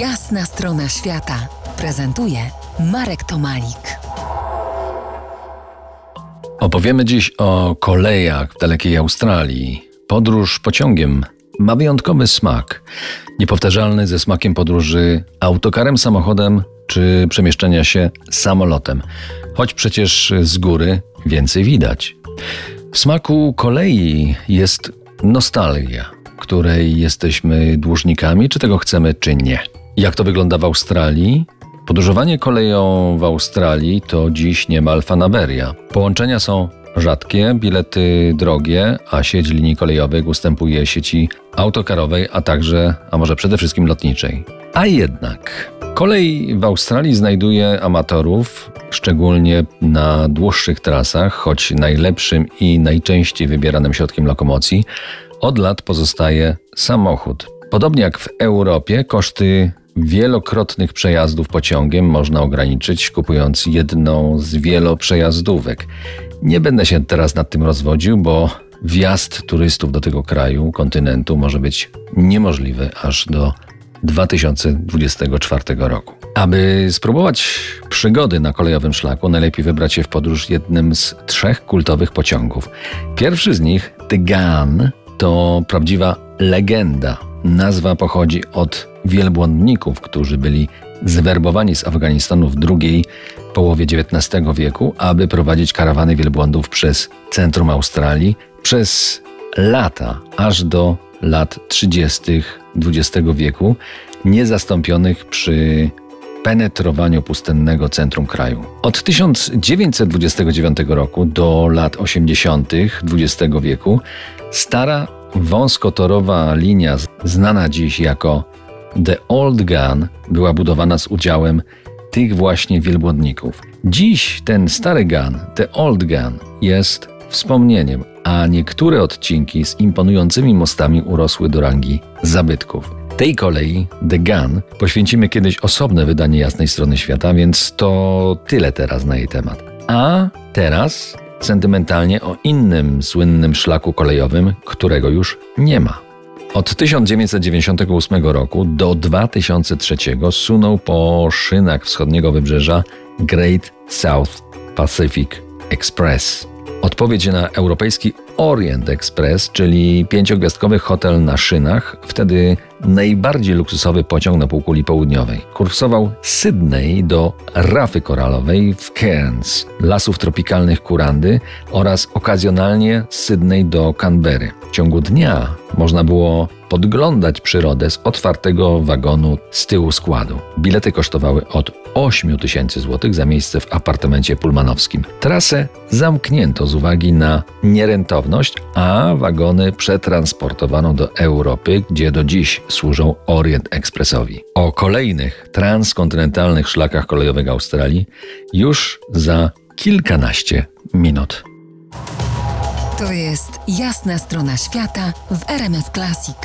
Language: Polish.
Jasna strona świata prezentuje Marek Tomalik. Opowiemy dziś o kolejach w dalekiej Australii. Podróż pociągiem ma wyjątkowy smak. Niepowtarzalny ze smakiem podróży autokarem, samochodem czy przemieszczenia się samolotem. Choć przecież z góry więcej widać. W smaku kolei jest nostalgia, której jesteśmy dłużnikami, czy tego chcemy, czy nie. Jak to wygląda w Australii? Podróżowanie koleją w Australii to dziś niemal fanaberia. Połączenia są rzadkie, bilety drogie, a sieć linii kolejowych ustępuje sieci autokarowej, a także, a może przede wszystkim lotniczej. A jednak kolej w Australii znajduje amatorów, szczególnie na dłuższych trasach, choć najlepszym i najczęściej wybieranym środkiem lokomocji od lat pozostaje samochód. Podobnie jak w Europie, koszty wielokrotnych przejazdów pociągiem można ograniczyć, kupując jedną z wieloprzejazdówek. Nie będę się teraz nad tym rozwodził, bo wjazd turystów do tego kraju, kontynentu może być niemożliwy aż do 2024 roku. Aby spróbować przygody na kolejowym szlaku, najlepiej wybrać się w podróż jednym z trzech kultowych pociągów. Pierwszy z nich, The Gun, to prawdziwa legenda. Nazwa pochodzi od wielbłądników, którzy byli zwerbowani z Afganistanu w drugiej połowie XIX wieku, aby prowadzić karawany wielbłądów przez centrum Australii przez lata, aż do lat 30. XX wieku, niezastąpionych przy penetrowaniu pustynnego centrum kraju. Od 1929 roku do lat 80. XX wieku stara wąskotorowa linia znana dziś jako The Old Gun była budowana z udziałem tych właśnie wielbłądników. Dziś ten stary gun, The Old Gun, jest wspomnieniem, a niektóre odcinki z imponującymi mostami urosły do rangi zabytków. Tej kolei, The Gun, poświęcimy kiedyś osobne wydanie Jasnej Strony Świata, więc to tyle teraz na jej temat. A teraz sentymentalnie o innym słynnym szlaku kolejowym, którego już nie ma. Od 1998 roku do 2003 sunął po szynach wschodniego wybrzeża Great South Pacific Express. Odpowiedź na europejski Orient Express, czyli pięciogwiazdkowy hotel na szynach, wtedy najbardziej luksusowy pociąg na półkuli południowej. Kursował z Sydney do Rafy Koralowej w Cairns, lasów tropikalnych Kurandy oraz okazjonalnie z Sydney do Canberry. W ciągu dnia można było podglądać przyrodę z otwartego wagonu z tyłu składu. Bilety kosztowały od 8 tysięcy złotych za miejsce w apartamencie pulmanowskim. Trasę zamknięto z uwagi na nierentowność, a wagony przetransportowano do Europy, gdzie do dziś służą Orient Expressowi. O kolejnych transkontynentalnych szlakach kolejowych Australii już za kilkanaście minut. To jest jasna strona świata w RMS Classic.